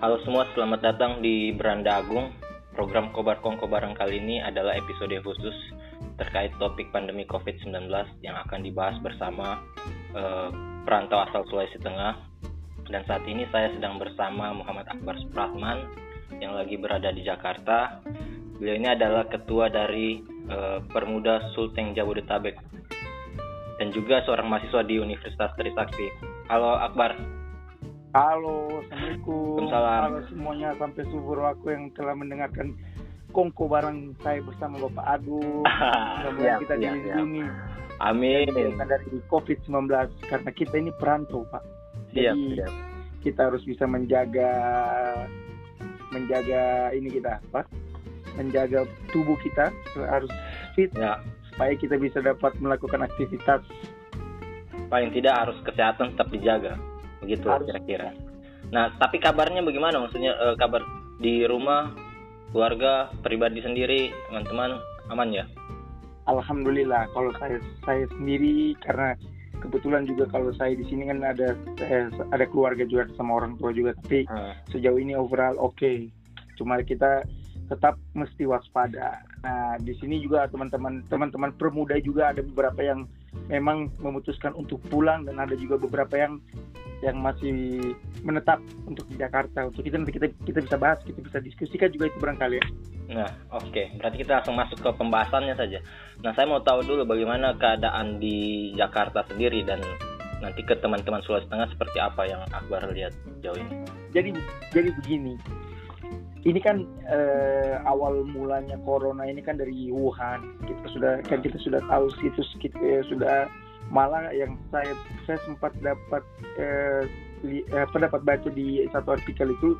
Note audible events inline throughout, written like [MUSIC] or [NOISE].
Halo semua, selamat datang di Beranda Agung. Program Kobar Kongko bareng kali ini adalah episode khusus terkait topik pandemi COVID-19 yang akan dibahas bersama uh, perantau asal Sulawesi Tengah. Dan saat ini saya sedang bersama Muhammad Akbar Supratman yang lagi berada di Jakarta. Beliau ini adalah ketua dari uh, Permuda Sulteng Jabodetabek dan juga seorang mahasiswa di Universitas Trisakti. Halo Akbar. Halo, Assalamualaikum. Waalaikumsalam. Halo semuanya sampai subur aku yang telah mendengarkan kongko bareng saya bersama Bapak Agung. [LAUGHS] Mudah-mudahan Siap, kita siap, dilindungi Amin. Kita dari COVID-19 karena kita ini perantau, Pak. Siap, Jadi siap. kita harus bisa menjaga menjaga ini kita, apa? Menjaga tubuh kita harus fit Ya, supaya kita bisa dapat melakukan aktivitas paling tidak harus kesehatan tetap dijaga. Begitu kira-kira. Nah, tapi kabarnya bagaimana? Maksudnya eh, kabar di rumah, keluarga, pribadi sendiri, teman-teman aman ya? Alhamdulillah kalau saya saya sendiri karena kebetulan juga kalau saya di sini kan ada eh, ada keluarga juga sama orang tua juga tapi Ah, sejauh ini overall oke cuma kita tetap mesti waspada nah di sini juga teman-teman teman-teman permuda juga ada beberapa yang memang memutuskan untuk pulang dan ada juga beberapa yang yang masih menetap untuk di Jakarta untuk itu nanti kita kita bisa bahas kita bisa diskusikan juga itu barangkali ya Nah, oke. Berarti kita langsung masuk ke pembahasannya saja. Nah, saya mau tahu dulu bagaimana keadaan di Jakarta sendiri dan nanti ke teman-teman Sulawesi Tengah seperti apa yang Akbar lihat jauh ini. jadi jadi begini ini kan eh, awal mulanya corona ini kan dari Wuhan kita sudah kan kita sudah tahu situs kita eh, sudah malah yang saya saya sempat dapat eh, li- eh, apa dapat baca di satu artikel itu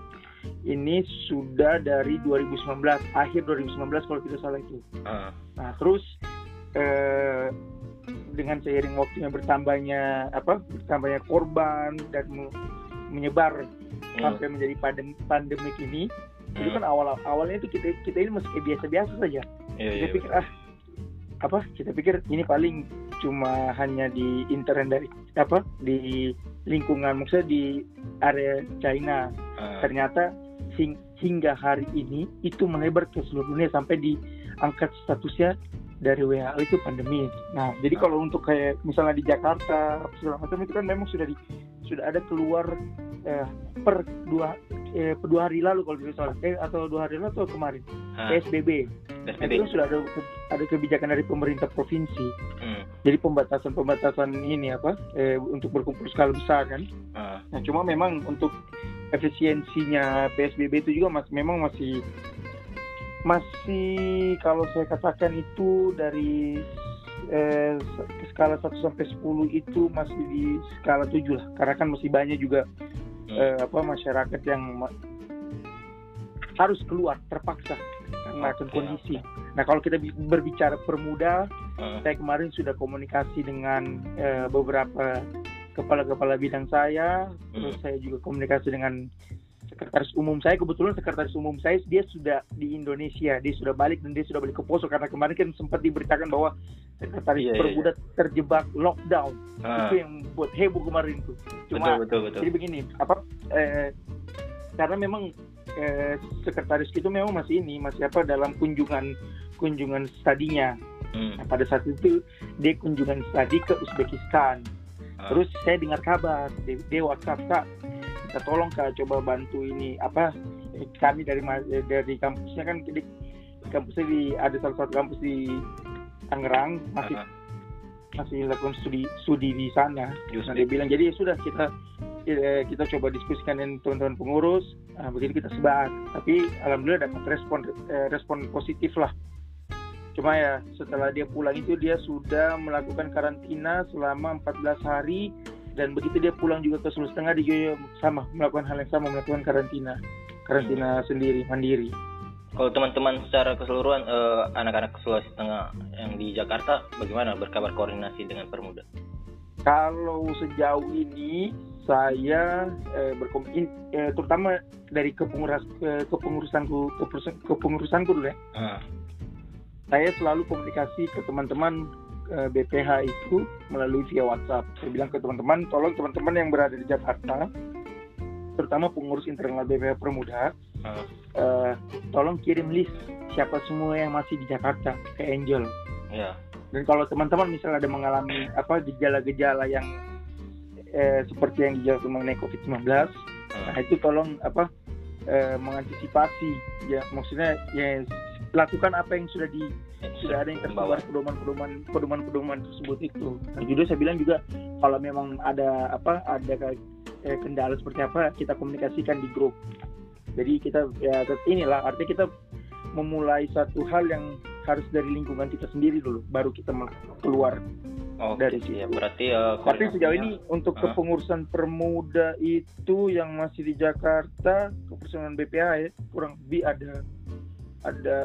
ini sudah dari 2019 akhir 2019 kalau tidak salah itu Ah, Nah, terus eh, dengan seiring waktunya bertambahnya apa bertambahnya korban dan me- menyebar hmm, sampai menjadi pandem pandemik ini itu hmm. kan awal awalnya itu kita kita ini masih kayak biasa-biasa saja. Iya, kita iya, pikir ah apa kita pikir ini paling cuma hanya di internet dari apa di lingkungan maksudnya di area China Ah, ternyata hing- hingga hari ini itu melebar ke seluruh dunia sampai diangkat statusnya dari WHO itu pandemi. Nah, jadi Ah. kalau untuk kayak misalnya di Jakarta segala macam itu kan memang sudah di, sudah ada keluar eh, per dua eh, per dua hari lalu kalau tidak salah eh atau dua hari lalu atau kemarin ah, PSBB. Nah, itu sudah ada ada kebijakan dari pemerintah provinsi. Hmm, Jadi pembatasan pembatasan ini apa eh, untuk berkumpul skala besar kan. ah, Nah, cuma memang untuk efisiensinya PSBB itu juga masih memang masih masih kalau saya katakan itu dari eh, skala 1 sampai 10 itu masih di skala 7 lah. Karena kan masih banyak juga. Eh, apa masyarakat yang ma- harus keluar terpaksa karena Oke, kondisi. Nah, kalau kita bi- berbicara permuda, ah, saya kemarin sudah komunikasi dengan eh, beberapa kepala-kepala bidang saya, terus Hmm. saya juga komunikasi dengan sekretaris umum saya. Kebetulan sekretaris umum saya dia sudah di Indonesia, dia sudah balik dan dia sudah balik ke Poso karena kemarin kan sempat diberitakan bahwa sekretaris Iya, iya, permuda terjebak lockdown. ah. Itu yang buat heboh kemarin tuh. betul, Cuma betul, betul. jadi begini, apa eh, karena memang eh, sekretaris itu memang masih ini, masih apa dalam kunjungan kunjungan studinya. Hmm, Nah, pada saat itu dia kunjungan studi ke Uzbekistan. ah, Terus saya dengar kabar, dia, dia WhatsApp kak, tolong kak coba bantu ini apa kami dari dari kampusnya kan di kampusnya di ada salah satu kampus di Tangerang masih ah, masih lakukan studi studi di sana. Just Nah, dia bilang jadi ya sudah kita kita coba diskusikan dengan teman-teman pengurus, nah, begitu kita sebar. Tapi alhamdulillah dapat respon eh, respon positif lah. Cuma ya setelah dia pulang itu dia sudah melakukan karantina selama 14 hari dan begitu dia pulang juga ke Sulawesi Tengah dia juga sama melakukan hal yang sama melakukan karantina karantina sendiri mandiri. Kalau teman-teman secara keseluruhan eh, anak-anak Sulawesi Tengah yang di Jakarta bagaimana berkabar koordinasi dengan Permuda? Kalau sejauh ini saya eh, berkom in- eh, terutama dari kepengurus eh, kepengurusanku kepengurusan, kepengurusanku dulu ya. Ah, Saya selalu komunikasi ke teman-teman eh, BPH itu melalui via WhatsApp. Saya bilang ke teman-teman, tolong teman-teman yang berada di Jakarta terutama pengurus internal BPH Permuda Hmm. eh, tolong kirim list siapa semua yang masih di Jakarta ke Angel ya dan kalau teman-teman misalnya ada mengalami apa gejala-gejala yang eh, seperti yang gejala mengenai COVID-19 Hmm. nah itu tolong apa eh, mengantisipasi ya maksudnya ya lakukan apa yang sudah di sudah ada yang Membawa. tersebar pedoman-pedoman pedoman-pedoman tersebut itu. Nah, juga saya bilang juga kalau memang ada apa ada eh, kendala seperti apa kita komunikasikan di grup. Jadi kita ya inilah artinya kita memulai satu hal yang harus dari lingkungan kita sendiri dulu baru kita keluar. Oke, dari ya situ. berarti eh, Tapi sejauh ini untuk Ah. kepengurusan permuda itu yang masih di Jakarta kepengurusan BPH ya kurang lebih ada ada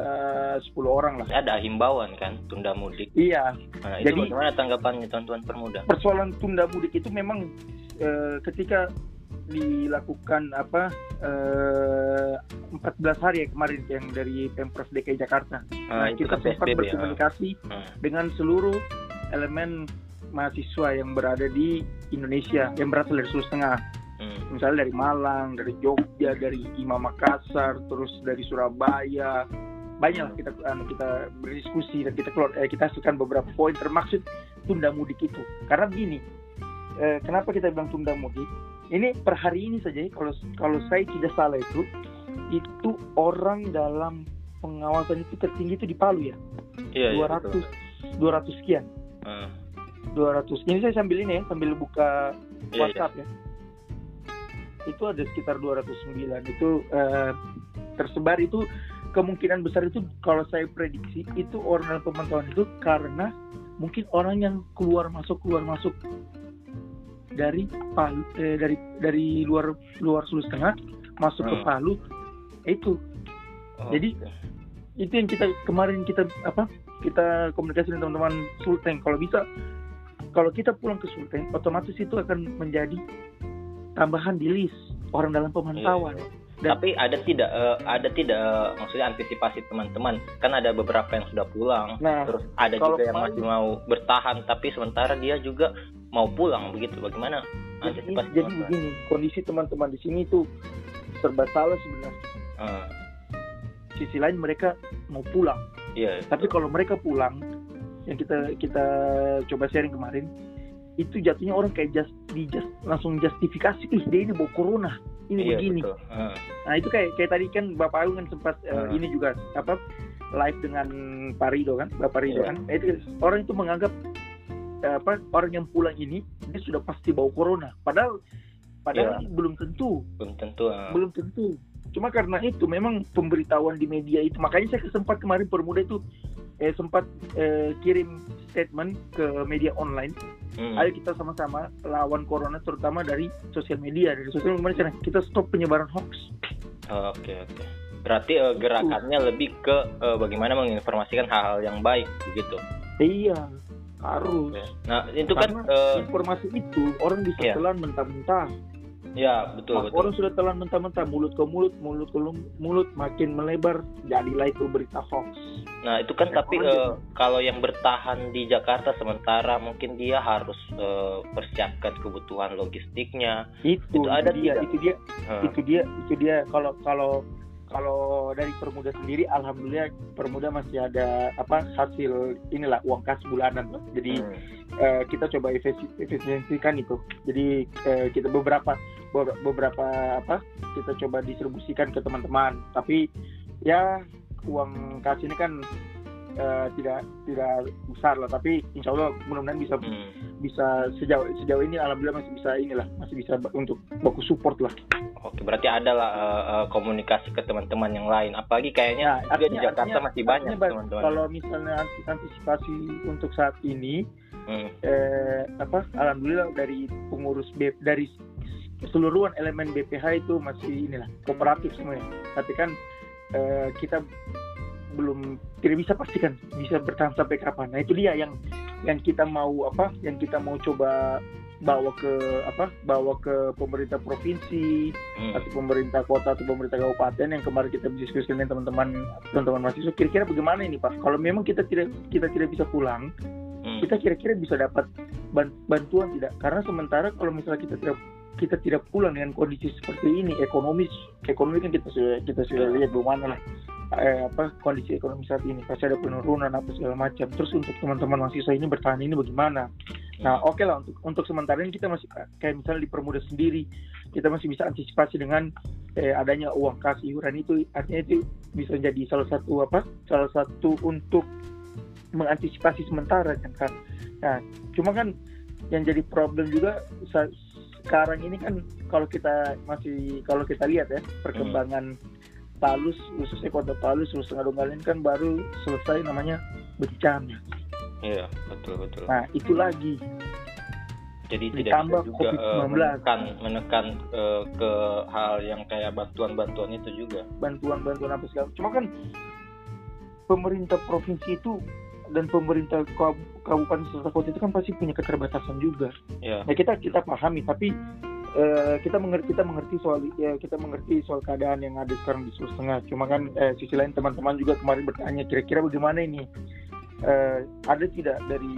10 orang lah. ada himbauan kan tunda mudik. Iya, Nah, itu Jadi- bagaimana tanggapannya teman-teman permuda? persoalan tunda mudik itu memang eh, ketika dilakukan apa eh, 14 hari ya kemarin yang dari pemprov DKI Jakarta. Ah, Nah, itu kita kan sempat PSBB ya. berkomunikasi Hmm. dengan seluruh elemen mahasiswa yang berada di Indonesia yang berasal dari Sulawesi Tengah. Hmm. Misalnya dari Malang, dari Jogja, dari Imam Makassar, terus dari Surabaya. Banyak lah kita anu, kita berdiskusi dan kita keluar eh, kita hasilkan beberapa poin termaksud tunda mudik itu. Karena begini, eh, kenapa kita bilang tunda mudik? Ini per hari ini saja ya, kalau kalau saya tidak salah itu itu orang dalam pengawasan itu tertinggi itu di Palu ya. Iya, iya, 200 betul. 200 sekian. Hmm. 200. Ini saya sambil ini ya, sambil buka Iya, iya. WhatsApp ya. Itu ada sekitar 209. Itu eh, tersebar itu kemungkinan besar itu kalau saya prediksi itu orang dalam pemantauan itu karena mungkin orang yang keluar masuk keluar masuk dari Palu eh, dari dari luar luar Sulawesi Tengah masuk ke Hmm. Palu itu Oh, Jadi- itu yang kita kemarin kita apa kita komunikasi dengan teman-teman Sulteng kalau bisa kalau kita pulang ke Sulteng otomatis itu akan menjadi tambahan di list orang dalam pemantauan. Iya. Dan- Tapi ada tidak eh, ada tidak eh, maksudnya antisipasi teman-teman? Kan ada beberapa yang sudah pulang nah terus ada juga yang masih mau bertahan tapi sementara dia juga mau pulang begitu. Bagaimana jadi, antisipasi jadi teman-teman? begini kondisi teman-teman di sini itu serba salah sebenarnya. Ah, sisi lain mereka mau pulang. Iya. Tapi kalau mereka pulang yang kita kita coba sharing kemarin itu jatuhnya orang kayak just di just langsung justifikasi ih dia ini bawa corona ini iya, begini betul. Ah, Nah itu kayak kayak tadi kan Bapak Agung kan sempat eh, Hmm. ini juga apa live dengan Pak Rido kan, Bapak Rido Iya. kan. Nah, itu orang itu menganggap eh, apa orang yang pulang ini dia sudah pasti bawa corona. Padahal padahal Iya. belum tentu, belum tentu ah. belum tentu. Cuma karena itu memang pemberitahuan di media itu makanya saya sempat kemarin permuda itu eh, sempat eh, kirim statement ke media online Hmm. ayo kita sama-sama lawan corona terutama dari sosial media dari sosial media kita stop penyebaran hoax Oh, Oke oke. Berarti eh, gerakannya lebih ke eh, bagaimana menginformasikan hal-hal yang baik begitu. Iya, harus. Oke. Nah itu kan Karena eh, informasi itu orang bisa Iya. telan mentah-mentah. Ya betul betul. Orang sudah telan mentah-mentah mulut ke mulut, mulut ke mulut makin melebar, jadilah itu berita hoax. Nah itu kan Ya, tapi eh, kalau yang bertahan di Jakarta sementara mungkin dia harus eh, persiapkan kebutuhan logistiknya. Itu, Itu ada dia, tidak? itu dia, Eh, itu dia, itu dia. Kalau kalau kalau dari permuda sendiri, alhamdulillah permuda masih ada apa hasil inilah uang kas bulanan. lah. Jadi hmm. eh, kita coba efisi- efisiensikan itu. Jadi eh, kita beberapa be- beberapa apa kita coba distribusikan ke teman-teman. Tapi ya uang kas ini kan eh, tidak tidak besar lah. Tapi insya Allah mudah-mudahan bisa Hmm. bisa sejauh sejauh ini alhamdulillah masih bisa inilah masih bisa untuk baku support lah. Oke berarti ada lah eh, komunikasi ke teman-teman yang lain. Apalagi kayaknya Nah, juga di Jakarta masih banyak artinya, teman-teman. Kalau misalnya anti- antisipasi untuk saat ini Hmm. eh, apa alhamdulillah dari pengurus B, dari keseluruhan elemen BPH itu masih inilah kooperatif semuanya. Tapi kan eh, kita belum tidak bisa pastikan bisa bertahan sampai kapan. Nah itu dia yang yang kita mau apa yang kita mau coba bawa ke apa bawa ke pemerintah provinsi Hmm. atau pemerintah kota atau pemerintah kabupaten yang kemarin kita diskusikan dengan teman-teman teman-teman mahasiswa kira-kira bagaimana ini pak? Kalau memang kita tidak kita tidak bisa pulang Hmm. kita kira-kira bisa dapat ban- bantuan tidak? Karena sementara kalau misalnya kita tidak kita tidak pulang dengan kondisi seperti ini. Ekonomis ekonomi kan kita sudah kita sudah lihat bagaimana lah eh, apa kondisi ekonomi saat ini. Pasti ada penurunan apa segala macam. Terus untuk teman-teman mahasiswa ini bertahan ini bagaimana? Nah oke okay lah untuk untuk sementara ini kita masih kayak misalnya dipermudah sendiri kita masih bisa antisipasi dengan eh, adanya uang kas iuran itu. Artinya itu bisa jadi salah satu apa salah satu untuk mengantisipasi sementara kan kan nah cuma kan yang jadi problem juga sekarang ini kan kalau kita masih kalau kita lihat ya perkembangan hmm. Palus khususnya kota Palus Sulawesi Donggala kan baru selesai namanya bencana. Iya betul betul. Nah itu lagi. Jadi tidak bisa juga uh, menekan menekan uh, ke hal yang kayak bantuan-bantuan itu juga. Bantuan-bantuan apa segala. Cuma kan pemerintah provinsi itu dan pemerintah kabupaten serta kota itu kan pasti punya keterbatasan juga. Yeah. Nah kita kita pahami, tapi uh, kita mengerti kita mengerti soal ya kita mengerti soal keadaan yang ada sekarang di Sulawesi Tengah. Cuma kan uh, sisi lain teman-teman juga kemarin bertanya kira-kira bagaimana ini uh, ada tidak dari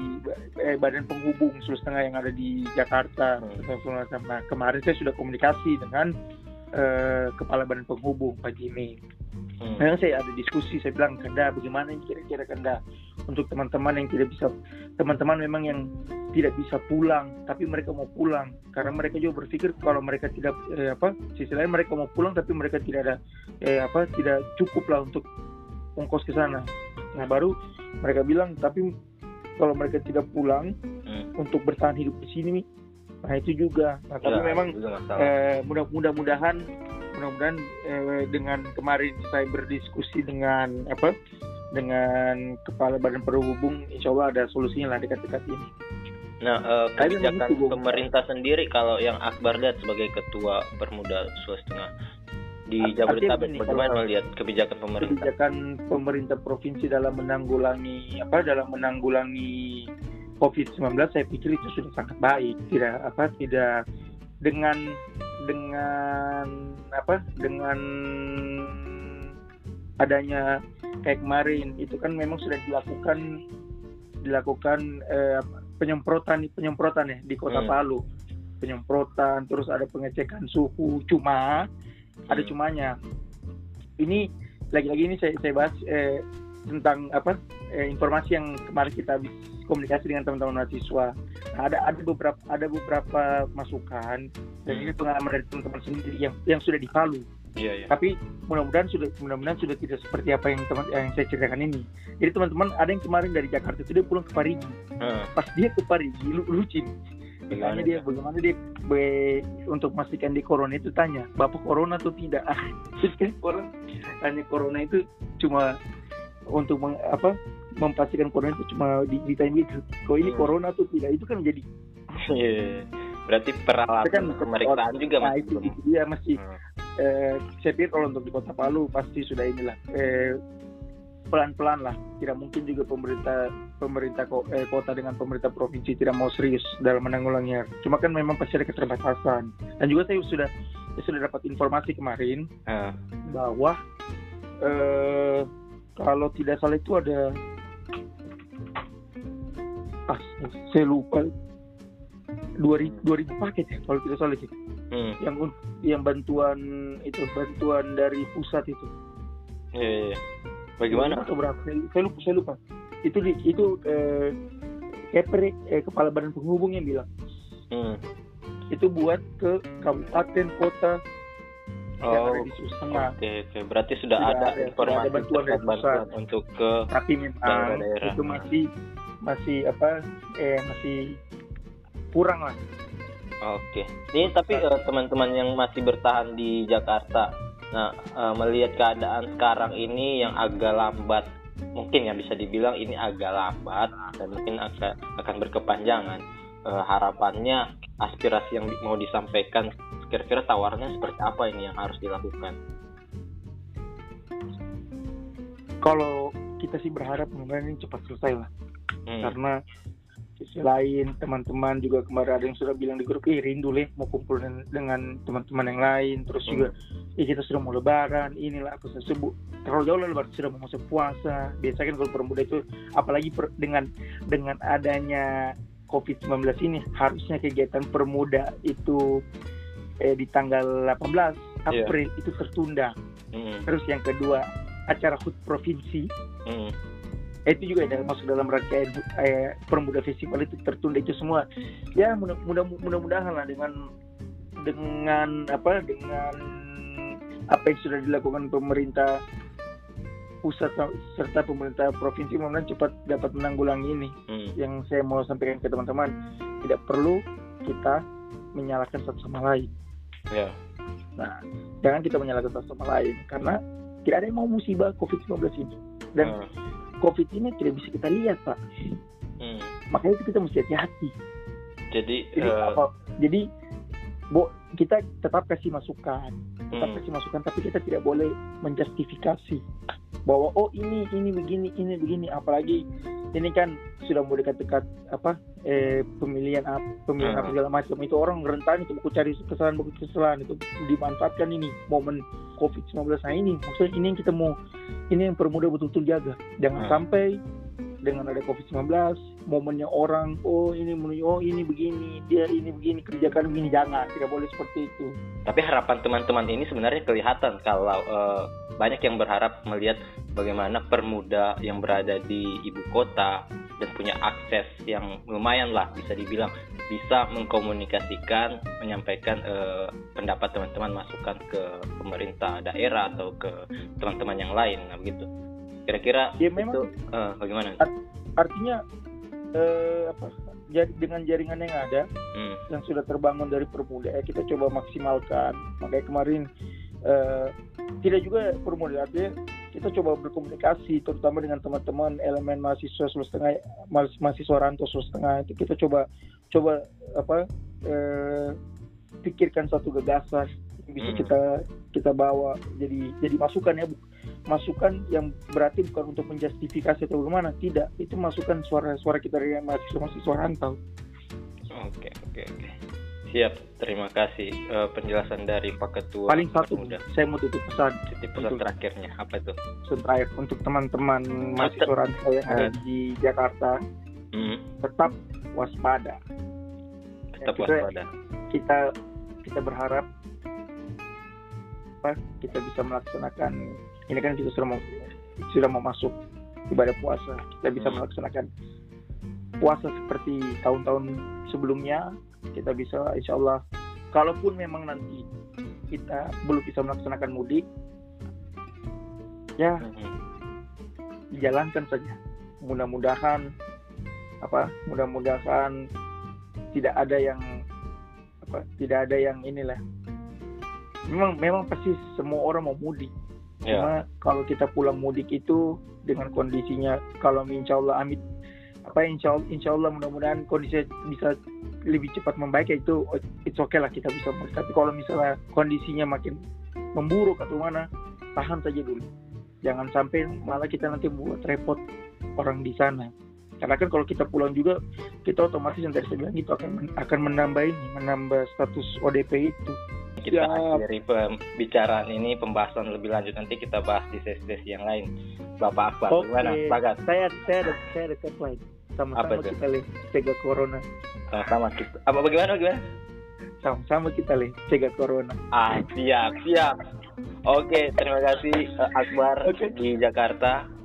eh, badan penghubung Sulawesi Tengah yang ada di Jakarta. Hmm. Nah kemarin saya sudah komunikasi dengan uh, kepala badan penghubung Pak Jimmy Hmm. Memang saya ada diskusi, saya bilang Kanda bagaimana kira-kira Kanda untuk teman-teman yang tidak bisa, teman-teman memang yang tidak bisa pulang, tapi mereka mau pulang karena mereka juga berpikir kalau mereka tidak eh, apa, sisi lain mereka mau pulang tapi mereka tidak ada eh, apa, tidak cukup lah untuk ongkos ke sana. Nah baru mereka bilang tapi kalau mereka tidak pulang hmm. untuk bertahan hidup di sini, nah itu juga. Nah tapi ya, memang eh, mudah-mudahan mudah-mudahan eh, dengan kemarin saya berdiskusi dengan apa dengan kepala badan perhubung insya Allah ada solusinya lah dekat-dekat ini. Nah, eh, kebijakan itu, pemerintah sendiri kalau yang Akbar lihat sebagai ketua Permuda Sulawesi Tengah di Jabodetabek bagaimana melihat kebijakan pemerintah? Kebijakan pemerintah provinsi dalam menanggulangi apa dalam menanggulangi COVID-19 saya pikir itu sudah sangat baik. Tidak apa tidak dengan dengan apa dengan adanya kayak kemarin itu kan memang sudah dilakukan dilakukan eh, penyemprotan penyemprotan ya di kota hmm. Palu penyemprotan terus ada pengecekan suhu cuma hmm. ada cumanya ini lagi-lagi ini saya saya bahas eh, tentang apa eh, informasi yang kemarin kita habis komunikasi dengan teman-teman mahasiswa. Nah, ada ada beberapa ada beberapa masukan dan ini pengalaman dari teman-teman sendiri yang yang sudah di Palu. Iya, iya. Tapi mudah-mudahan sudah mudah-mudahan sudah tidak seperti apa yang teman yang saya ceritakan ini. Jadi teman-teman ada yang kemarin dari Jakarta itu dia pulang ke Parigi. Hmm. Pas dia ke Parigi lu lucu. Tanya dia bagaimana dia be, untuk memastikan di corona itu tanya bapak corona atau tidak [LAUGHS] terus kan orang tanya corona itu cuma untuk meng, apa memastikan corona itu cuma di, ditanya gitu kalau ini hmm. corona atau tidak itu kan menjadi yeah. berarti peralatan kan, pemeriksaan juga nah, itu, itu dia masih hmm. eh, saya pikir kalau untuk di kota Palu pasti sudah inilah eh, pelan-pelan lah tidak mungkin juga pemerintah pemerintah eh, kota dengan pemerintah provinsi tidak mau serius dalam menanggulanginya cuma kan memang pasti ada keterbatasan dan juga saya sudah saya sudah dapat informasi kemarin uh. bahwa eh, kalau tidak salah itu ada ah saya lupa. Dua ribu dua ribu paket ya kalau tidak salah sih. Hmm. yang yang bantuan itu bantuan dari pusat itu. Yeah. bagaimana? Atau berapa? Saya lupa saya lupa. Itu di, itu eh, Kepre eh, kepala badan penghubung yang bilang. Hmm. itu buat ke kabupaten kota Oh, oke, okay, okay. berarti sudah, sudah ada, ada informasi ada bantuan, bantuan untuk ke tapi memang daerah-daerah. itu masih masih apa eh masih kurang lah. Oke. Ini tapi uh, teman-teman yang masih bertahan di Jakarta, nah uh, melihat keadaan sekarang ini yang agak lambat, mungkin ya bisa dibilang ini agak lambat dan mungkin akan akan berkepanjangan. Uh, harapannya aspirasi yang mau disampaikan kira-kira tawarnya seperti apa ini yang harus dilakukan? Kalau kita sih berharap mudah-mudahan ini cepat selesai lah hmm. karena sisi lain teman-teman juga kemarin ada yang sudah bilang di grup ih rindu leh mau kumpul dengan teman-teman yang lain terus hmm. juga ih kita sudah mau lebaran inilah aku sebut terlalu jauh lah lebaran sudah mau masuk puasa biasanya kan kalau permuda itu apalagi per, dengan dengan adanya COVID-19 ini harusnya kegiatan permuda itu eh, di tanggal 18 April itu tertunda. Hmm. Terus yang kedua acara HUT provinsi Hmm. eh, itu juga ada masuk dalam rangkaian eh, permuda festival itu tertunda itu semua. Ya mudah mudah mudah-mudahan lah dengan dengan apa dengan apa yang sudah dilakukan pemerintah pusat serta pemerintah provinsi mudah cepat dapat menanggulangi ini. Hmm. Yang saya mau sampaikan ke teman-teman tidak perlu kita menyalahkan satu sama lain. Ya. Nah, jangan kita menyalahkan satu sama lain karena tidak ada yang mau musibah COVID-19 ini. Dan Hmm. COVID ini tidak bisa kita lihat, Pak. Hmm. Makanya itu kita mesti hati-hati. Jadi, Jadi eh, apa? Jadi Bo, kita tetap kasih masukan, tetap hmm. kasih masukan, tapi kita tidak boleh menjustifikasi bahwa oh ini ini begini ini begini, apalagi ini kan sudah mau dekat-dekat apa eh, pemilihan apa pemilihan apa Hmm. segala macam itu orang rentan itu buku cari kesalahan buku kesalahan itu dimanfaatkan ini momen covid 19 nah ini maksudnya ini yang kita mau ini yang permudah betul-betul jaga jangan Hmm. sampai dengan ada covid 19 momennya orang oh ini oh ini begini dia ini begini kerjakan begini jangan tidak boleh seperti itu Tapi harapan teman-teman ini sebenarnya kelihatan kalau eh, banyak yang berharap melihat bagaimana permuda yang berada di ibu kota dan punya akses yang lumayan lah bisa dibilang bisa mengkomunikasikan, menyampaikan eh, pendapat teman-teman masukan ke pemerintah daerah atau ke teman-teman yang lain, nah begitu. Kira-kira Ya, memang- itu eh, bagaimana? artinya eh, apa jadi dengan jaringan yang ada Hmm, yang sudah terbangun dari permuda ya kita coba maksimalkan makanya kemarin eh, tidak juga permuda artinya kita coba berkomunikasi terutama dengan teman-teman elemen mahasiswa Sulawesi Tengah mahas- mahasiswa rantau Sulawesi Tengah itu kita coba coba apa eh, pikirkan satu gagasan yang bisa Hmm. kita kita bawa jadi jadi masukan ya Bu. Masukan yang berarti bukan untuk menjustifikasi atau bagaimana tidak itu masukan suara-suara kita dari mahasiswa mahasiswa rantau Oke, oke, oke. Siap, terima kasih eh, penjelasan dari Pak Ketua paling satu Permuda. saya mau tutup pesan Titip pesan Betul. terakhirnya apa itu? pesan terakhir untuk teman-teman mahasiswa rantau yang ada di Jakarta Hmm, tetap waspada tetap Ya, kita- waspada. kita kita berharap apa kita bisa melaksanakan ini kan kita sudah mau sudah mau masuk ibadah puasa. Kita bisa Hmm. melaksanakan puasa seperti tahun-tahun sebelumnya kita bisa insya Allah. Kalaupun memang nanti kita belum bisa melaksanakan mudik ya Hmm, dijalankan saja. Mudah-mudahan apa mudah-mudahan tidak ada yang apa tidak ada yang inilah. Memang memang pasti semua orang mau mudik Cuma kalau kita pulang mudik itu dengan kondisinya kalau insya Allah amit apa insya Allah, insya Allah mudah-mudahan kondisi bisa lebih cepat membaik ya itu it's okay lah kita bisa mudik. Tapi kalau misalnya kondisinya makin memburuk atau mana tahan saja dulu. Jangan sampai malah kita nanti buat repot orang di sana. Karena kan kalau kita pulang juga kita otomatis yang tadi saya bilang itu akan akan menambah ini menambah status ODP itu kita Siap. akhiri pembicaraan ini pembahasan lebih lanjut nanti kita bahas di sesi-sesi yang lain. Bapak Akbar, Oke. gimana? Bagat, saya saya ada saya ada Apa sama-sama kita leh cegah corona sama-sama kita. Apa bagaimana bagaimana? sama-sama kita leh cegah corona Ah, siap, siap. Oke, terima kasih Akbar Oke. di Jakarta.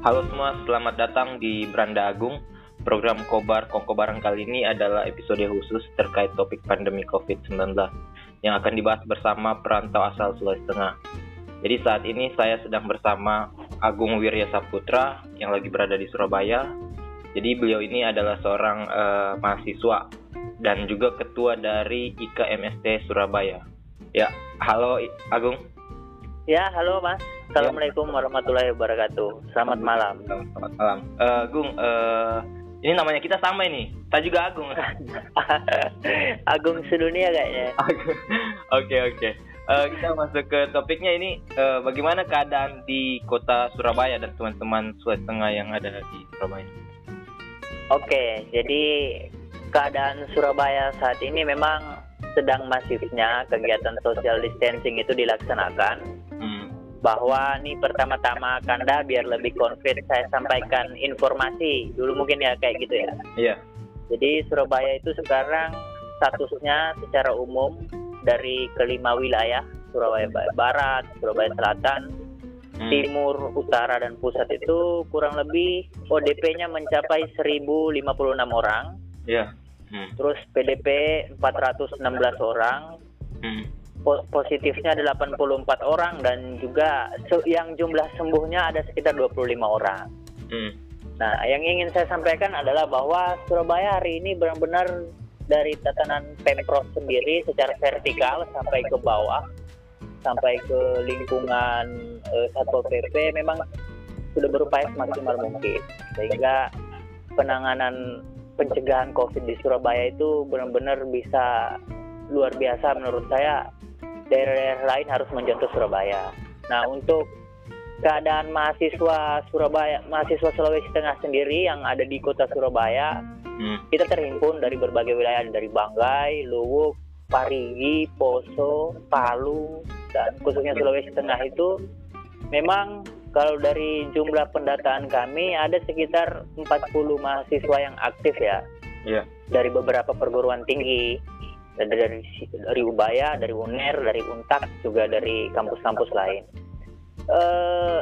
Halo semua, selamat datang di Beranda Agung. Program Kobar Kongkobaran kali ini adalah episode khusus terkait topik pandemi COVID-19 yang akan dibahas bersama perantau asal Sulawesi Tengah. Jadi saat ini saya sedang bersama Agung Wirya Saputra yang lagi berada di Surabaya. Jadi beliau ini adalah seorang eh, mahasiswa dan juga ketua dari IKMST Surabaya. Ya, halo Agung. Ya, halo Mas. Assalamualaikum warahmatullahi wabarakatuh. Selamat malam. Selamat malam. Eh, Agung, eh, ini namanya kita sama ini. Saya juga Agung. [LAUGHS] Agung sedunia kayaknya. [LAUGHS] Oke oke. Eh, kita masuk ke topiknya ini. eh, bagaimana keadaan di kota Surabaya dan teman-teman Sulawesi Tengah yang ada di Surabaya? Oke, jadi keadaan Surabaya saat ini memang sedang masifnya kegiatan social distancing itu dilaksanakan. Bahwa nih pertama-tama Kanda biar lebih konkret saya sampaikan informasi dulu mungkin ya kayak gitu ya. Iya. Jadi Surabaya itu sekarang statusnya secara umum dari kelima wilayah Surabaya Barat, Surabaya Selatan, hmm. Timur, Utara dan Pusat itu kurang lebih ODP-nya mencapai 1056 orang. Iya. Hmm. Terus PDP 416 orang. Hmm. Positifnya ada 84 orang dan juga yang jumlah sembuhnya ada sekitar 25 orang. Hmm. Nah, yang ingin saya sampaikan adalah bahwa Surabaya hari ini benar-benar dari tatanan pemprov sendiri secara vertikal sampai ke bawah, sampai ke lingkungan uh, satpol pp memang sudah berupaya semaksimal mungkin sehingga penanganan pencegahan covid di Surabaya itu benar-benar bisa luar biasa menurut saya daerah-daerah lain harus mencontoh Surabaya. Nah untuk keadaan mahasiswa Surabaya, mahasiswa Sulawesi Tengah sendiri yang ada di kota Surabaya, hmm. kita terhimpun dari berbagai wilayah dari Banggai, Luwuk, Parigi, Poso, Palu, dan khususnya Sulawesi Tengah itu memang kalau dari jumlah pendataan kami ada sekitar 40 mahasiswa yang aktif ya. Yeah. Dari beberapa perguruan tinggi, dari dari, dari Ubaya, dari UNER, dari Untak, juga dari kampus-kampus lain. Eh,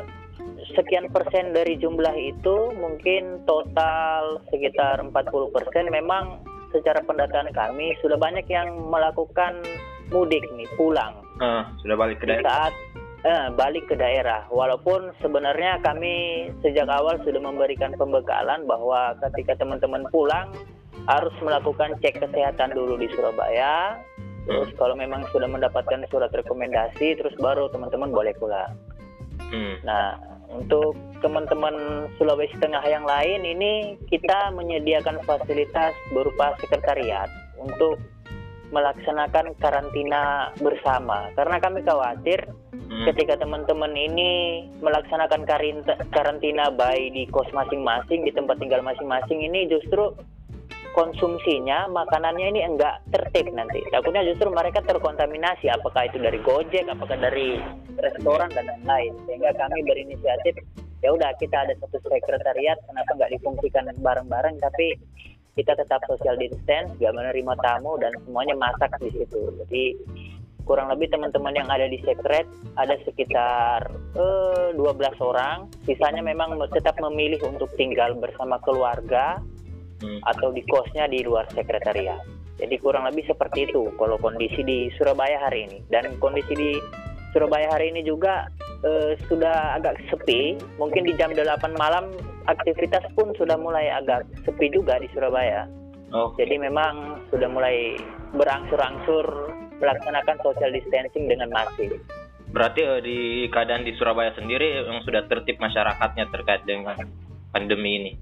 sekian persen dari jumlah itu mungkin total sekitar 40 persen. Memang secara pendataan kami sudah banyak yang melakukan mudik nih pulang. Uh, sudah balik ke daerah. saat eh, balik ke daerah. Walaupun sebenarnya kami sejak awal sudah memberikan pembekalan bahwa ketika teman-teman pulang harus melakukan cek kesehatan dulu di Surabaya terus kalau memang sudah mendapatkan surat rekomendasi terus baru teman-teman boleh pulang Hmm. Nah, untuk teman-teman Sulawesi Tengah yang lain ini kita menyediakan fasilitas berupa sekretariat untuk melaksanakan karantina bersama karena kami khawatir hmm. ketika teman-teman ini melaksanakan karantina baik di kos masing-masing di tempat tinggal masing-masing ini justru konsumsinya makanannya ini enggak tertib nanti. Takutnya justru mereka terkontaminasi apakah itu dari Gojek apakah dari restoran dan lain-lain. Sehingga kami berinisiatif ya udah kita ada satu sekretariat kenapa nggak difungsikan bareng-bareng tapi kita tetap social distance nggak menerima tamu dan semuanya masak di situ. Jadi kurang lebih teman-teman yang ada di sekret ada sekitar eh, 12 orang. Sisanya memang tetap memilih untuk tinggal bersama keluarga hmm. atau di kosnya di luar sekretariat. Jadi kurang lebih seperti itu kalau kondisi di Surabaya hari ini dan kondisi di Surabaya hari ini juga eh, sudah agak sepi. Mungkin di jam 8 malam aktivitas pun sudah mulai agak sepi juga di Surabaya. Oh. Jadi memang sudah mulai berangsur-angsur melaksanakan social distancing dengan masif. Berarti eh, di keadaan di Surabaya sendiri yang sudah tertib masyarakatnya terkait dengan pandemi ini.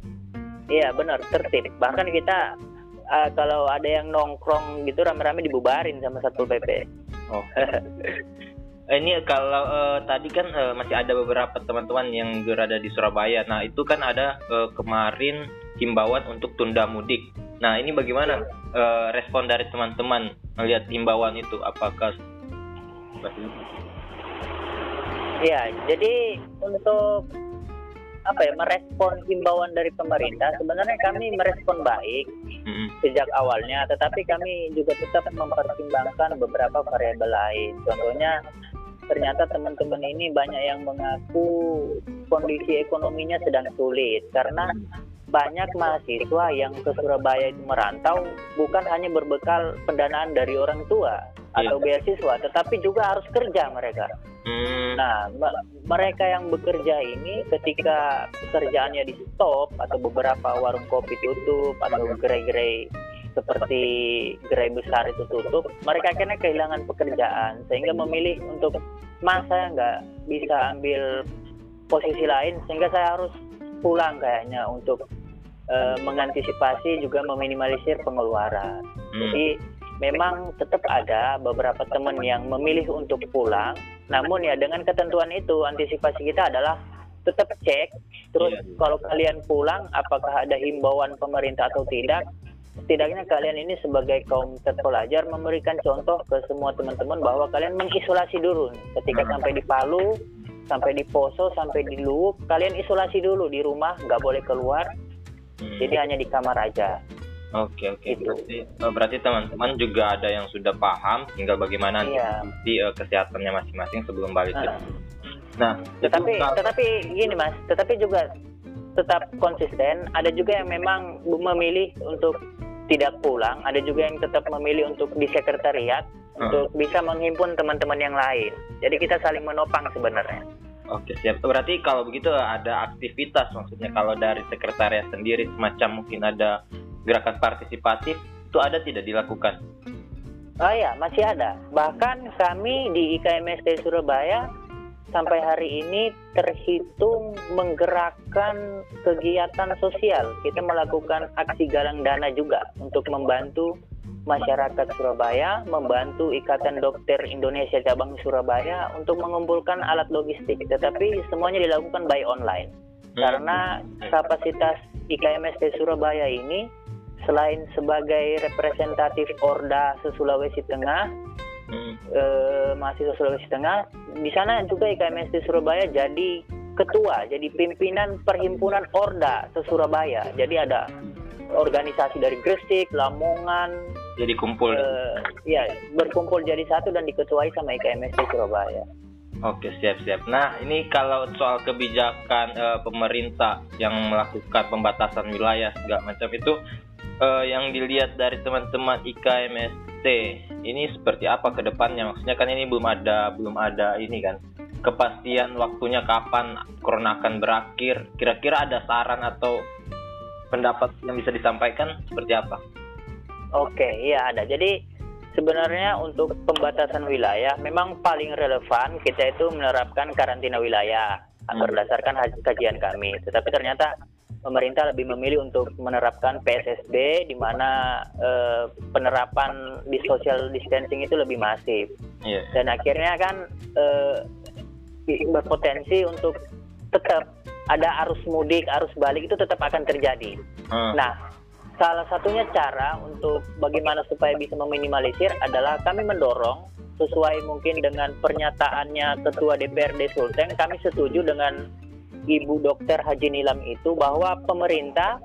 Iya benar tertib. Bahkan kita uh, kalau ada yang nongkrong gitu rame-rame dibubarin sama satpol pp. Oh. [LAUGHS] ini kalau uh, tadi kan uh, masih ada beberapa teman-teman yang berada di Surabaya. Nah itu kan ada uh, kemarin himbauan untuk tunda mudik. Nah ini bagaimana uh, respon dari teman-teman melihat himbauan itu? Apakah Ya, jadi untuk apa ya merespon himbauan dari pemerintah. Sebenarnya kami merespon baik hmm. sejak awalnya tetapi kami juga tetap mempertimbangkan beberapa variabel lain. Contohnya ternyata teman-teman ini banyak yang mengaku kondisi ekonominya sedang sulit karena banyak mahasiswa yang ke Surabaya itu merantau bukan hanya berbekal pendanaan dari orang tua atau iya. beasiswa, tetapi juga harus kerja mereka. Hmm. Nah, mereka yang bekerja ini ketika pekerjaannya di stop atau beberapa warung kopi tutup atau gerai-gerai seperti gerai besar itu tutup, mereka akhirnya kehilangan pekerjaan sehingga memilih untuk masa nggak bisa ambil posisi lain sehingga saya harus pulang kayaknya untuk uh, mengantisipasi juga meminimalisir pengeluaran. Hmm. Jadi memang tetap ada beberapa teman yang memilih untuk pulang. Namun ya dengan ketentuan itu antisipasi kita adalah tetap cek terus yeah. kalau kalian pulang apakah ada himbauan pemerintah atau tidak setidaknya kalian ini sebagai kaum terpelajar memberikan contoh ke semua teman-teman bahwa kalian mengisolasi dulu ketika hmm. sampai di Palu sampai di Poso, sampai di Luwuk, kalian isolasi dulu di rumah, nggak boleh keluar. Hmm. Jadi hanya di kamar aja. Oke oke. Gitu. Berarti oh, berarti teman-teman juga ada yang sudah paham tinggal bagaimana iya. di uh, kesehatannya masing-masing sebelum balik. Nah, nah tetapi itu, tetapi gini mas, tetapi juga tetap konsisten. Ada juga yang memang memilih untuk tidak pulang, ada juga yang tetap memilih untuk di sekretariat hmm. untuk bisa menghimpun teman-teman yang lain. Jadi kita saling menopang sebenarnya. Oke siap. Berarti kalau begitu ada aktivitas maksudnya kalau dari sekretariat sendiri semacam mungkin ada gerakan partisipatif itu ada tidak dilakukan? Oh ya masih ada. Bahkan kami di IKMST Surabaya sampai hari ini terhitung menggerakkan kegiatan sosial. Kita melakukan aksi galang dana juga untuk membantu masyarakat Surabaya, membantu Ikatan Dokter Indonesia Cabang Surabaya untuk mengumpulkan alat logistik. Tetapi semuanya dilakukan by online. Hmm. Karena kapasitas IKMST Surabaya ini selain sebagai representatif Orda Sulawesi Tengah, hmm. eh, mahasiswa Sulawesi Tengah. Di sana juga IKMS di Surabaya jadi ketua, jadi pimpinan perhimpunan Orda se Surabaya. Jadi ada organisasi dari Gresik, Lamongan. Jadi kumpul. Eh, ya, berkumpul jadi satu dan diketuai sama IKMS di Surabaya. Oke siap siap. Nah ini kalau soal kebijakan e, pemerintah yang melakukan pembatasan wilayah segala macam itu e, yang dilihat dari teman-teman IKMS ini seperti apa ke depannya? Maksudnya kan ini belum ada belum ada ini kan kepastian waktunya kapan corona akan berakhir. Kira-kira ada saran atau pendapat yang bisa disampaikan seperti apa? Oke, iya ada. Jadi sebenarnya untuk pembatasan wilayah memang paling relevan kita itu menerapkan karantina wilayah hmm. berdasarkan kajian kami. Tetapi ternyata pemerintah lebih memilih untuk menerapkan PSSB di mana uh, penerapan di social distancing itu lebih masif yeah. dan akhirnya kan uh, berpotensi untuk tetap ada arus mudik arus balik itu tetap akan terjadi. Uh. Nah salah satunya cara untuk bagaimana supaya bisa meminimalisir adalah kami mendorong sesuai mungkin dengan pernyataannya Ketua DPRD Sulteng kami setuju dengan Ibu Dokter Haji Nilam itu bahwa pemerintah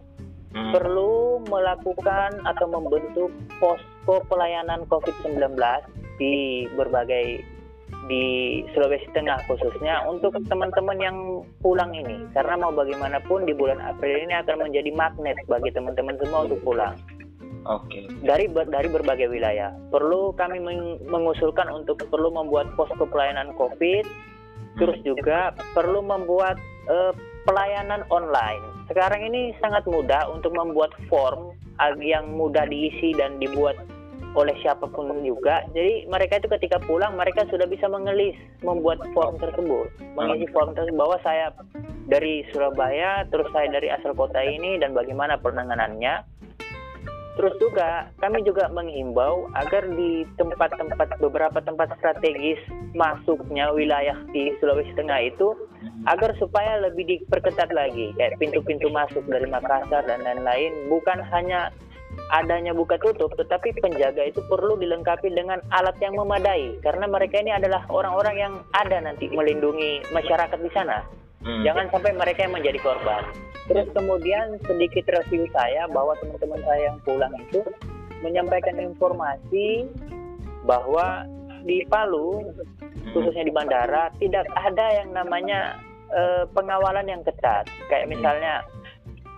hmm. perlu melakukan atau membentuk posko pelayanan COVID-19 di berbagai di Sulawesi Tengah khususnya untuk teman-teman yang pulang ini karena mau bagaimanapun di bulan April ini akan menjadi magnet bagi teman-teman semua untuk pulang. Oke. Okay. Dari dari berbagai wilayah. Perlu kami mengusulkan untuk perlu membuat posko pelayanan COVID, terus hmm. juga perlu membuat uh, pelayanan online. Sekarang ini sangat mudah untuk membuat form yang mudah diisi dan dibuat oleh siapa pun juga. Jadi mereka itu ketika pulang mereka sudah bisa mengelis membuat form tersebut, mengisi form tersebut bahwa saya dari Surabaya, terus saya dari asal kota ini dan bagaimana penanganannya. Terus juga kami juga menghimbau agar di tempat-tempat beberapa tempat strategis masuknya wilayah di Sulawesi Tengah itu agar supaya lebih diperketat lagi kayak pintu-pintu masuk dari Makassar dan lain-lain bukan hanya adanya buka tutup tetapi penjaga itu perlu dilengkapi dengan alat yang memadai karena mereka ini adalah orang-orang yang ada nanti melindungi masyarakat di sana. Hmm. Jangan sampai mereka yang menjadi korban. Terus kemudian sedikit review saya bahwa teman-teman saya yang pulang itu menyampaikan informasi bahwa di Palu khususnya di bandara tidak ada yang namanya uh, pengawalan yang ketat. Kayak misalnya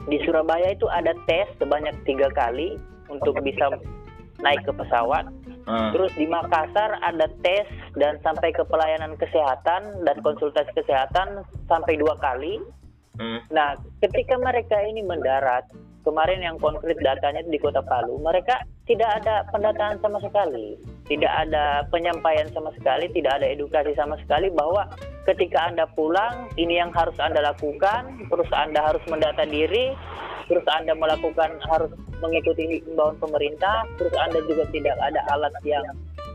di Surabaya itu ada tes sebanyak tiga kali untuk bisa naik ke pesawat. Hmm. Terus di Makassar ada tes dan sampai ke pelayanan kesehatan dan konsultasi kesehatan sampai dua kali. Hmm. Nah, ketika mereka ini mendarat, kemarin yang konkret datanya di Kota Palu, mereka tidak ada pendataan sama sekali, tidak ada penyampaian sama sekali, tidak ada edukasi sama sekali bahwa ketika Anda pulang, ini yang harus Anda lakukan, terus Anda harus mendata diri, terus Anda melakukan harus mengikuti himbauan pemerintah, terus Anda juga tidak ada alat yang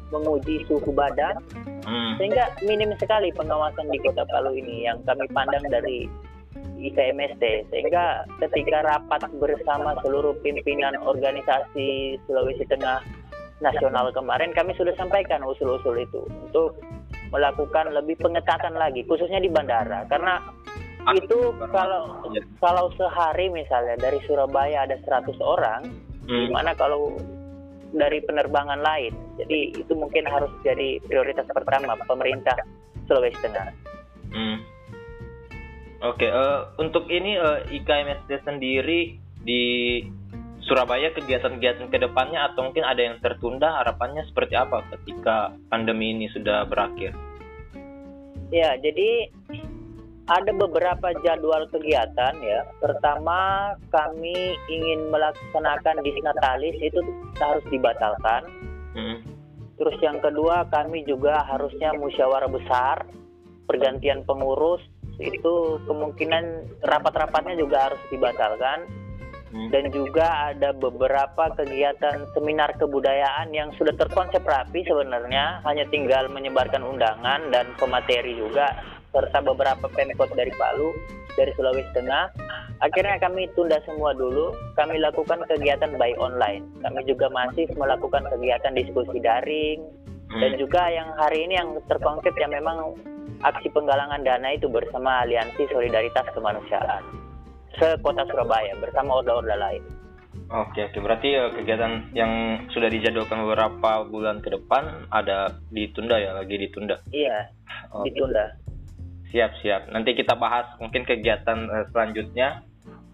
menguji suhu badan, hmm. sehingga minim sekali pengawasan di Kota Palu ini yang kami pandang dari IKMST sehingga ketika rapat bersama seluruh pimpinan organisasi Sulawesi Tengah nasional kemarin kami sudah sampaikan usul-usul itu untuk melakukan lebih pengetatan lagi khususnya di bandara. Karena itu kalau kalau sehari misalnya dari Surabaya ada 100 orang hmm. gimana kalau dari penerbangan lain jadi itu mungkin harus jadi prioritas pertama pemerintah Sulawesi Tengah hmm. oke okay, uh, eh, untuk ini uh, eh, IKMSD sendiri di Surabaya kegiatan-kegiatan ke depannya atau mungkin ada yang tertunda harapannya seperti apa ketika pandemi ini sudah berakhir? Ya, jadi ada beberapa jadwal kegiatan ya. Pertama, kami ingin melaksanakan disnatalis itu harus dibatalkan. Hmm. Terus yang kedua, kami juga harusnya musyawarah besar, pergantian pengurus itu kemungkinan rapat-rapatnya juga harus dibatalkan Hmm. dan juga ada beberapa kegiatan seminar kebudayaan yang sudah terkonsep rapi sebenarnya hanya tinggal menyebarkan undangan dan pemateri juga serta beberapa pemkot dari Palu dari Sulawesi Tengah akhirnya kami tunda semua dulu kami lakukan kegiatan by online kami juga masih melakukan kegiatan diskusi daring hmm. dan juga yang hari ini yang terkonsep yang memang aksi penggalangan dana itu bersama Aliansi Solidaritas Kemanusiaan ke kota Surabaya bersama orda-orda lain. Oke, oke. Berarti ya, kegiatan yang sudah dijadwalkan beberapa bulan ke depan ada ditunda ya, lagi ditunda. Iya, oke. ditunda. Siap, siap. Nanti kita bahas mungkin kegiatan uh, selanjutnya.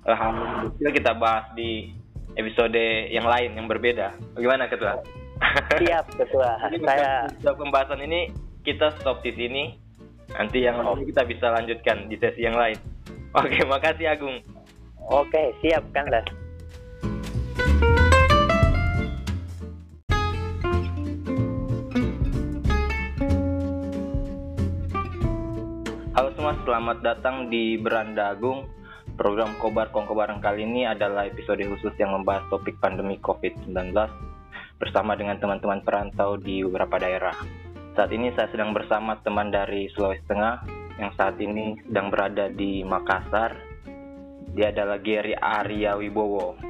Uh, kita bahas di episode yang lain yang berbeda. Bagaimana, Ketua? Siap, Ketua. [LAUGHS] Saya pembahasan ini kita stop di sini. Nanti yang oh. kita bisa lanjutkan di sesi yang lain. Oke, makasih Agung. Oke, siap kan lah. Semua, selamat datang di Beranda Agung. Program Kobar Kongkobaran kali ini adalah episode khusus yang membahas topik pandemi COVID-19 bersama dengan teman-teman perantau di beberapa daerah. Saat ini saya sedang bersama teman dari Sulawesi Tengah yang saat ini sedang berada di Makassar. Dia adalah Gary Arya Wibowo.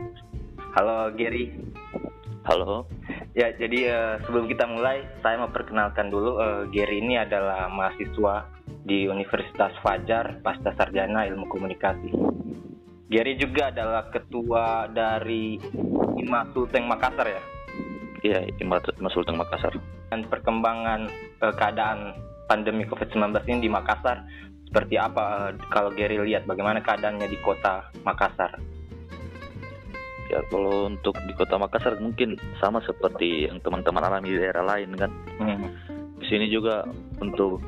Halo Gary. Halo. Ya, jadi uh, sebelum kita mulai, saya mau perkenalkan dulu uh, Gary ini adalah mahasiswa di Universitas Fajar Pasca Sarjana Ilmu Komunikasi. Gary juga adalah ketua dari IMA Sulteng Makassar ya? Iya, IMA, Sulteng Makassar. Dan perkembangan uh, keadaan pandemi COVID-19 ini di Makassar seperti apa eh, kalau Gary lihat bagaimana keadaannya di kota Makassar? Ya kalau untuk di kota Makassar mungkin sama seperti yang teman-teman alami di daerah lain kan. Hmm. Di sini juga untuk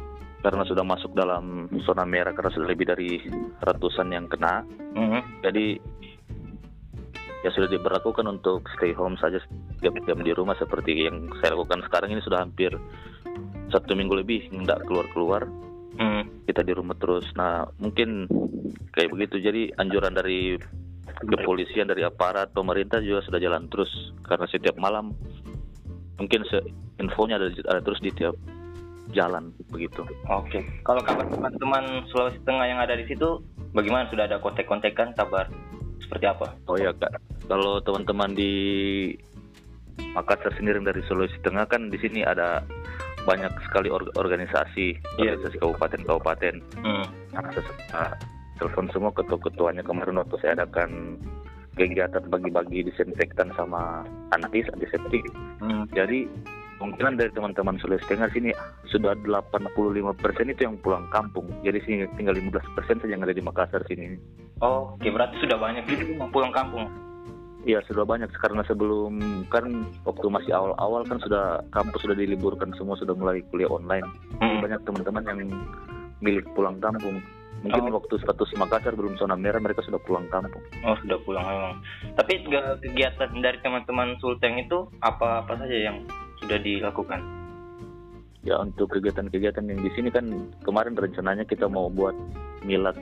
karena sudah masuk dalam zona merah karena sudah lebih dari ratusan yang kena. Hmm. Jadi ya sudah diberlakukan untuk stay home saja diam-diam di rumah seperti yang saya lakukan sekarang ini sudah hampir satu minggu lebih nggak keluar keluar hmm. kita di rumah terus nah mungkin kayak begitu jadi anjuran dari kepolisian dari aparat pemerintah juga sudah jalan terus karena setiap malam mungkin se infonya ada, ada terus di tiap jalan begitu. Oke. Kalau kabar teman-teman Sulawesi Tengah yang ada di situ, bagaimana sudah ada kontak-kontakan kabar seperti apa? Oh ya kak, kalau teman-teman di Makassar sendiri dari Sulawesi Tengah kan di sini ada banyak sekali or organisasi yeah. organisasi kabupaten-kabupaten hmm. nah, telepon semua ketua-ketuanya kemarin waktu saya adakan kegiatan bagi-bagi disinfektan sama antis antiseptik hmm. jadi kemungkinan dari teman-teman Sulawesi Tengah sini sudah 85% itu yang pulang kampung. Jadi sini tinggal 15% saja yang ada di Makassar sini. Oh, oke berarti sudah banyak itu yang pulang kampung. Iya sudah banyak karena sebelum kan waktu masih awal-awal kan sudah kampus sudah diliburkan semua sudah mulai kuliah online. Hmm. Banyak teman-teman yang milik pulang kampung. Mungkin oh. waktu status Makassar belum zona merah mereka sudah pulang kampung. Oh sudah pulang memang. Tapi kegiatan dari teman-teman Sulteng itu apa apa saja yang sudah dilakukan? Ya untuk kegiatan-kegiatan yang di sini kan kemarin rencananya kita mau buat milad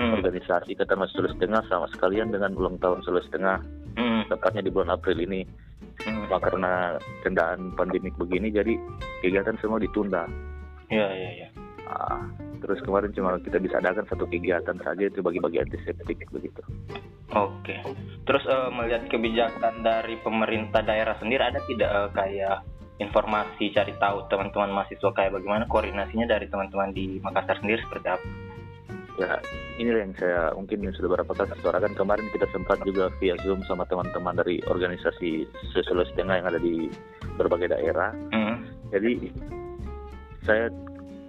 hmm. organisasi Ikatan Sulawesi Tengah sama sekalian dengan ulang tahun Sulawesi Tengah hmm. tepatnya di bulan April ini hmm. karena kendaan pandemik begini jadi kegiatan semua ditunda ya ya ya nah, terus kemarin cuma kita bisa adakan satu kegiatan saja itu bagi-bagi antiseptik begitu oke terus uh, melihat kebijakan dari pemerintah daerah sendiri ada tidak uh, kayak informasi cari tahu teman-teman mahasiswa kayak bagaimana koordinasinya dari teman-teman di Makassar sendiri seperti apa? Ya, ini yang saya mungkin sudah beberapa kali suarakan kemarin kita sempat juga via Zoom sama teman-teman dari organisasi Sulawesi Tengah yang ada di berbagai daerah. Hmm. Jadi saya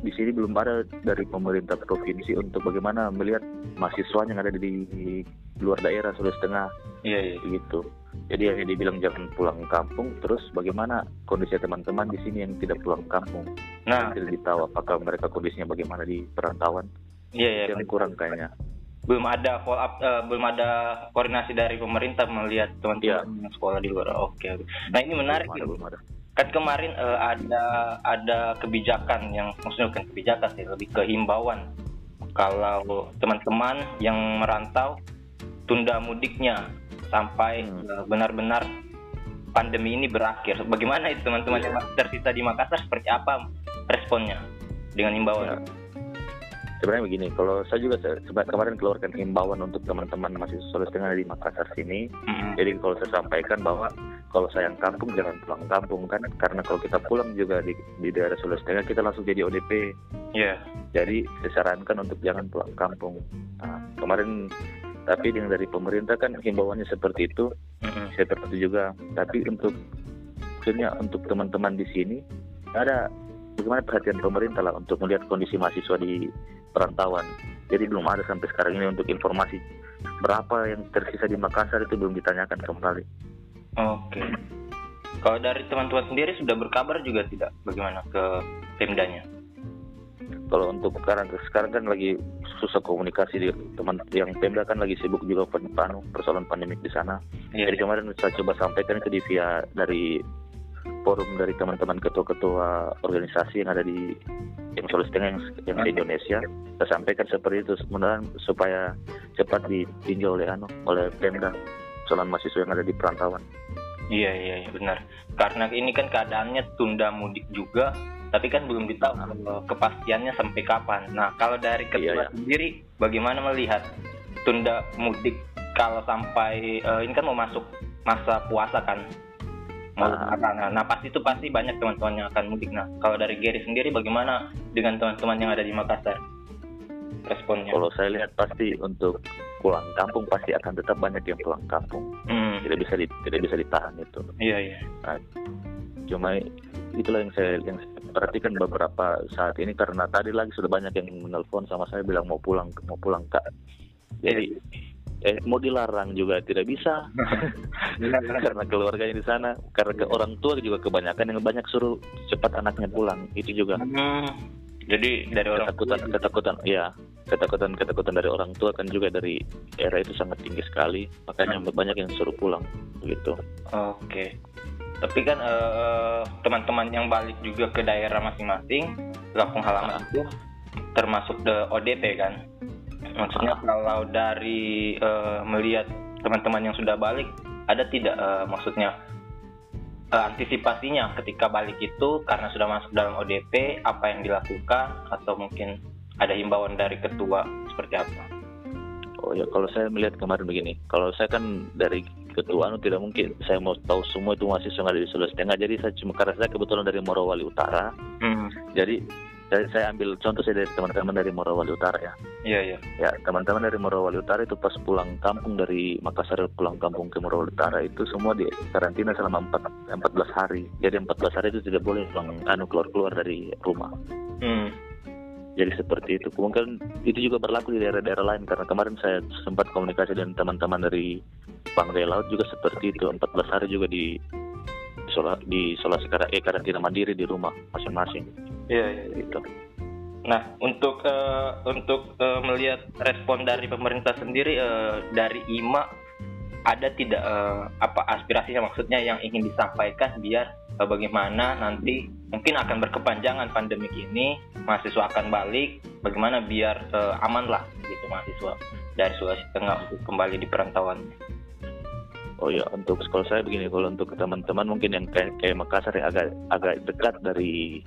di sini belum ada dari pemerintah provinsi untuk bagaimana melihat mahasiswa yang ada di, luar daerah Sulawesi Tengah. Iya, iya. Gitu. Jadi yang dibilang jangan pulang kampung, terus bagaimana kondisi teman-teman di sini yang tidak pulang kampung? Nah, tidak ditahu apakah mereka kondisinya bagaimana di perantauan? Iya, iya. Yang kurang kayaknya. Belum ada follow up, uh, belum ada koordinasi dari pemerintah melihat teman-teman ya. sekolah di luar. Oke, oke. Nah ini menarik. Belum ada, belum ada kan kemarin uh, ada ada kebijakan yang maksudnya bukan kebijakan sih lebih ke himbauan kalau teman-teman yang merantau tunda mudiknya sampai hmm. uh, benar-benar pandemi ini berakhir. Bagaimana itu teman-teman yang masih tersisa di Makassar seperti apa responnya dengan himbauan? Ya sebenarnya begini kalau saya juga kemarin keluarkan himbauan untuk teman-teman masih Sulawesi Tengah di Makassar sini mm-hmm. jadi kalau saya sampaikan bahwa kalau sayang kampung jangan pulang kampung kan karena kalau kita pulang juga di, di daerah Sulawesi Tengah kita langsung jadi ODP yeah. jadi disarankan untuk jangan pulang kampung nah, kemarin tapi dengan dari pemerintah kan himbauannya seperti itu mm-hmm. saya tertentu juga tapi untuk maksudnya untuk teman-teman di sini ada bagaimana perhatian pemerintah lah untuk melihat kondisi mahasiswa di perantauan. Jadi belum ada sampai sekarang ini untuk informasi berapa yang tersisa di Makassar itu belum ditanyakan kembali. Oke. Kalau dari teman-teman sendiri sudah berkabar juga tidak bagaimana ke Pemdanya? Kalau untuk sekarang sekarang kan lagi susah komunikasi di teman yang Pemda kan lagi sibuk juga panu persoalan pandemik di sana. Yeah. Jadi kemarin saya coba sampaikan ke di via dari forum dari teman-teman ketua-ketua organisasi yang ada di yang Sulawesi Tengah yang, yang di Indonesia saya sampaikan seperti itu sebenarnya supaya cepat ditinjau oleh anu oleh Pemda soal mahasiswa yang ada di perantauan. Iya iya iya benar. Karena ini kan keadaannya tunda mudik juga, tapi kan belum ditahu nah. kepastiannya sampai kapan. Nah kalau dari ketua iya, iya. sendiri, bagaimana melihat tunda mudik kalau sampai uh, ini kan mau masuk masa puasa kan? Nah, nah, nah pasti itu pasti banyak teman-teman yang akan mudik. Nah, kalau dari Gary sendiri bagaimana dengan teman-teman yang ada di Makassar? Responnya? Kalau saya lihat pasti untuk pulang kampung pasti akan tetap banyak yang pulang kampung. Hmm. Tidak bisa di, tidak bisa ditahan itu. Iya iya. Nah, cuma itulah yang saya yang saya perhatikan beberapa saat ini karena tadi lagi sudah banyak yang menelpon sama saya bilang mau pulang mau pulang kak. Jadi iya eh mau dilarang juga tidak bisa. [LAUGHS] Karena keluarganya di sana karena ke orang tua juga kebanyakan yang banyak suruh cepat anaknya pulang. Itu juga. Hmm. jadi dari orang ketakutan tua. ketakutan ya ketakutan ketakutan dari orang tua kan juga dari era itu sangat tinggi sekali. Makanya hmm. banyak yang suruh pulang begitu oke. Okay. tapi kan uh, teman-teman yang balik juga ke daerah masing-masing kampung halaman itu termasuk the ODP kan maksudnya kalau dari uh, melihat teman-teman yang sudah balik ada tidak uh, maksudnya uh, antisipasinya ketika balik itu karena sudah masuk dalam ODP apa yang dilakukan atau mungkin ada himbauan dari ketua seperti apa? Oh ya kalau saya melihat kemarin begini, kalau saya kan dari ketua anu tidak mungkin saya mau tahu semua itu masih yang ada di Sulawesi Tengah. Jadi saya cuma karena saya kebetulan dari Morowali Utara, hmm. jadi saya, saya ambil contoh saya dari teman-teman dari Morowali Utara ya. Iya iya. Ya teman-teman dari Morowali Utara itu pas pulang kampung dari Makassar pulang kampung ke Morowali Utara itu semua di karantina selama 4, 14 hari. Jadi 14 hari itu tidak boleh pulang anu keluar keluar dari rumah. Hmm. Jadi seperti itu. Mungkin itu juga berlaku di daerah-daerah lain karena kemarin saya sempat komunikasi dengan teman-teman dari Banggai Laut juga seperti itu. 14 hari juga di di isolasi eh, karantina mandiri di rumah masing-masing. Iya, iya. gitu. Nah, untuk uh, untuk uh, melihat respon dari pemerintah sendiri uh, dari IMA ada tidak uh, apa aspirasinya maksudnya yang ingin disampaikan biar uh, bagaimana nanti mungkin akan berkepanjangan pandemi ini mahasiswa akan balik bagaimana biar uh, aman lah gitu mahasiswa dari Sulawesi Tengah untuk kembali di perantauan. Oh ya, untuk sekolah saya begini, kalau untuk teman-teman mungkin yang kayak, kayak Makassar yang agak agak dekat dari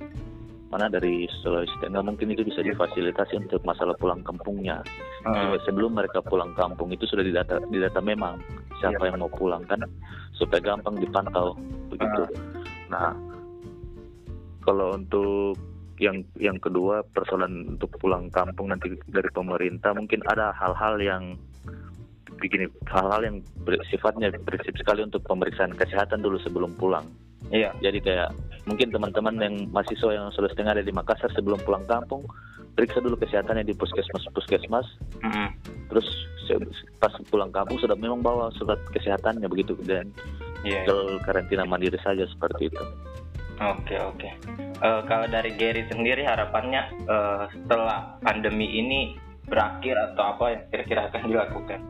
mana dari Sulawesi Tengah mungkin itu bisa difasilitasi untuk masalah pulang kampungnya. Hmm. Sebelum mereka pulang kampung itu sudah didata didata memang siapa yeah. yang mau pulang kan supaya gampang dipantau begitu. Hmm. Nah, kalau untuk yang yang kedua persoalan untuk pulang kampung nanti dari pemerintah mungkin ada hal-hal yang begini hal-hal yang sifatnya prinsip sekali untuk pemeriksaan kesehatan dulu sebelum pulang. Iya. Jadi kayak mungkin teman-teman yang mahasiswa yang sudah setengah ada di Makassar sebelum pulang kampung periksa dulu kesehatannya di puskesmas puskesmas. Mm -hmm. Terus pas pulang kampung sudah memang bawa surat kesehatannya begitu dan yeah. Karantina mandiri saja seperti itu. Oke oke. Uh, kalau dari Gary sendiri harapannya uh, setelah pandemi ini berakhir atau apa yang kira-kira akan dilakukan?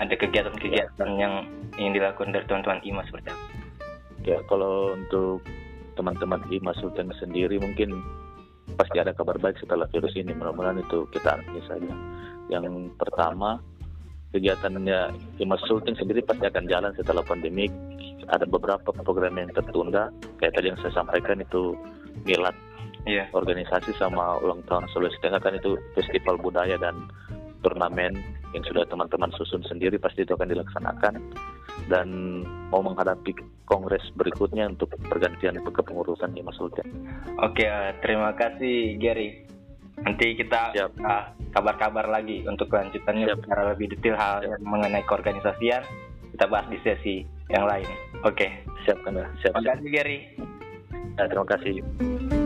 Ada kegiatan-kegiatan yang ingin dilakukan dari teman-teman IMA seperti apa? Ya kalau untuk teman-teman IMA Sultan sendiri mungkin pasti ada kabar baik setelah virus ini. Mudah-mudahan itu kita alami saja. Yang pertama kegiatannya IMA Sultan sendiri pasti akan jalan setelah pandemi ada beberapa program yang tertunda kayak tadi yang saya sampaikan itu milad yeah. organisasi sama ulang tahun Sulawesi Tengah kan itu festival budaya dan turnamen yang sudah teman-teman susun sendiri pasti itu akan dilaksanakan dan mau menghadapi kongres berikutnya untuk pergantian kepengurusan di Sultan. Oke, uh, terima kasih Gary. Nanti kita uh, kabar-kabar lagi untuk kelanjutannya Siap. secara lebih detail hal yang mengenai keorganisasian kita bahas di sesi yang lain. Oke. Siap? Siap. Terima kasih Gary. Ya, terima kasih.